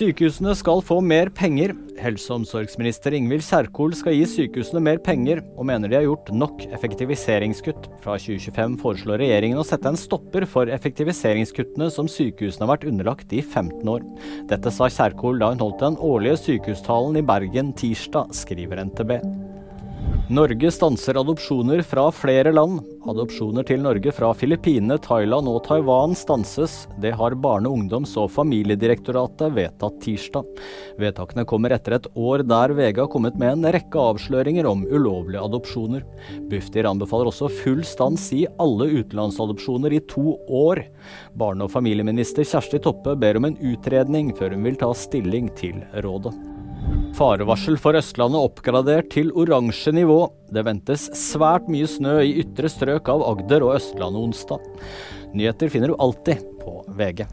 Sykehusene skal få mer penger. Helse- og omsorgsminister Ingvild Kjerkol skal gi sykehusene mer penger, og mener de har gjort nok effektiviseringskutt. Fra 2025 foreslår regjeringen å sette en stopper for effektiviseringskuttene som sykehusene har vært underlagt i 15 år. Dette sa Kjerkol da hun holdt den årlige sykehustalen i Bergen tirsdag, skriver NTB. Norge stanser adopsjoner fra flere land. Adopsjoner til Norge fra Filippinene, Thailand og Taiwan stanses. Det har Barne-, ungdoms- og familiedirektoratet vedtatt tirsdag. Vedtakene kommer etter et år der VG har kommet med en rekke avsløringer om ulovlige adopsjoner. Bufdir anbefaler også full stans i alle utenlandsadopsjoner i to år. Barne- og familieminister Kjersti Toppe ber om en utredning før hun vil ta stilling til rådet. Farevarsel for Østlandet oppgradert til oransje nivå. Det ventes svært mye snø i ytre strøk av Agder og Østlandet onsdag. Nyheter finner du alltid på VG.